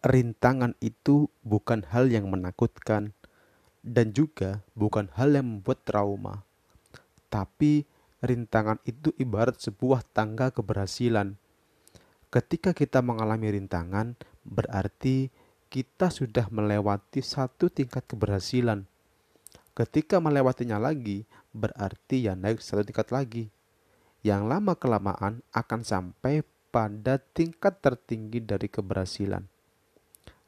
rintangan itu bukan hal yang menakutkan dan juga bukan hal yang membuat trauma. Tapi rintangan itu ibarat sebuah tangga keberhasilan. Ketika kita mengalami rintangan, berarti kita sudah melewati satu tingkat keberhasilan. Ketika melewatinya lagi, berarti ya naik satu tingkat lagi. Yang lama kelamaan akan sampai pada tingkat tertinggi dari keberhasilan.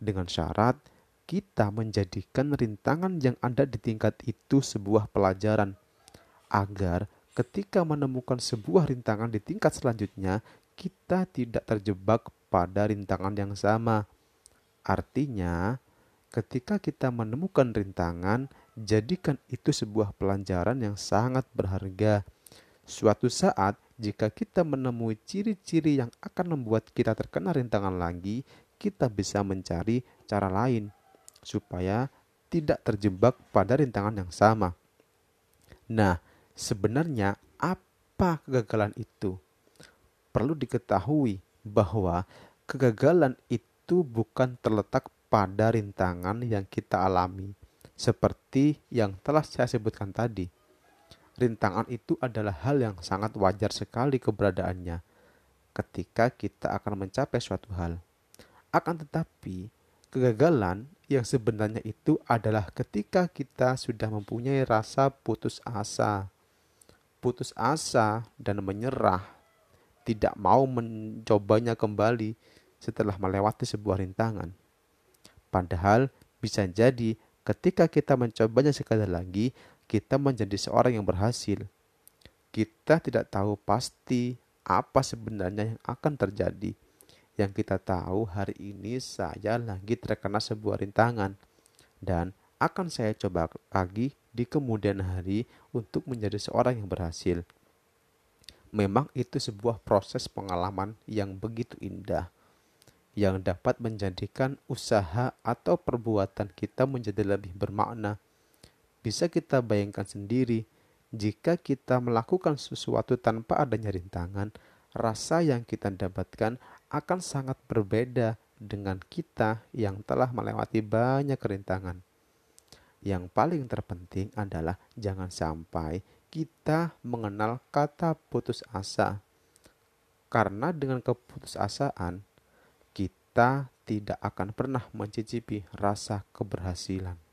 Dengan syarat kita menjadikan rintangan yang ada di tingkat itu sebuah pelajaran, agar ketika menemukan sebuah rintangan di tingkat selanjutnya, kita tidak terjebak pada rintangan yang sama. Artinya, ketika kita menemukan rintangan, jadikan itu sebuah pelajaran yang sangat berharga. Suatu saat, jika kita menemui ciri-ciri yang akan membuat kita terkena rintangan lagi, kita bisa mencari cara lain supaya tidak terjebak pada rintangan yang sama. Nah, sebenarnya apa kegagalan itu? Perlu diketahui bahwa kegagalan itu bukan terletak pada rintangan yang kita alami, seperti yang telah saya sebutkan tadi. Rintangan itu adalah hal yang sangat wajar sekali keberadaannya ketika kita akan mencapai suatu hal. Akan tetapi, kegagalan yang sebenarnya itu adalah ketika kita sudah mempunyai rasa putus asa. Putus asa dan menyerah, tidak mau mencobanya kembali setelah melewati sebuah rintangan. Padahal bisa jadi ketika kita mencobanya sekali lagi, kita menjadi seorang yang berhasil. Kita tidak tahu pasti apa sebenarnya yang akan terjadi yang kita tahu hari ini saya lagi terkena sebuah rintangan dan akan saya coba lagi di kemudian hari untuk menjadi seorang yang berhasil. Memang itu sebuah proses pengalaman yang begitu indah yang dapat menjadikan usaha atau perbuatan kita menjadi lebih bermakna. Bisa kita bayangkan sendiri, jika kita melakukan sesuatu tanpa adanya rintangan, rasa yang kita dapatkan akan sangat berbeda dengan kita yang telah melewati banyak kerintangan. Yang paling terpenting adalah jangan sampai kita mengenal kata putus asa. Karena dengan keputusasaan, kita tidak akan pernah mencicipi rasa keberhasilan.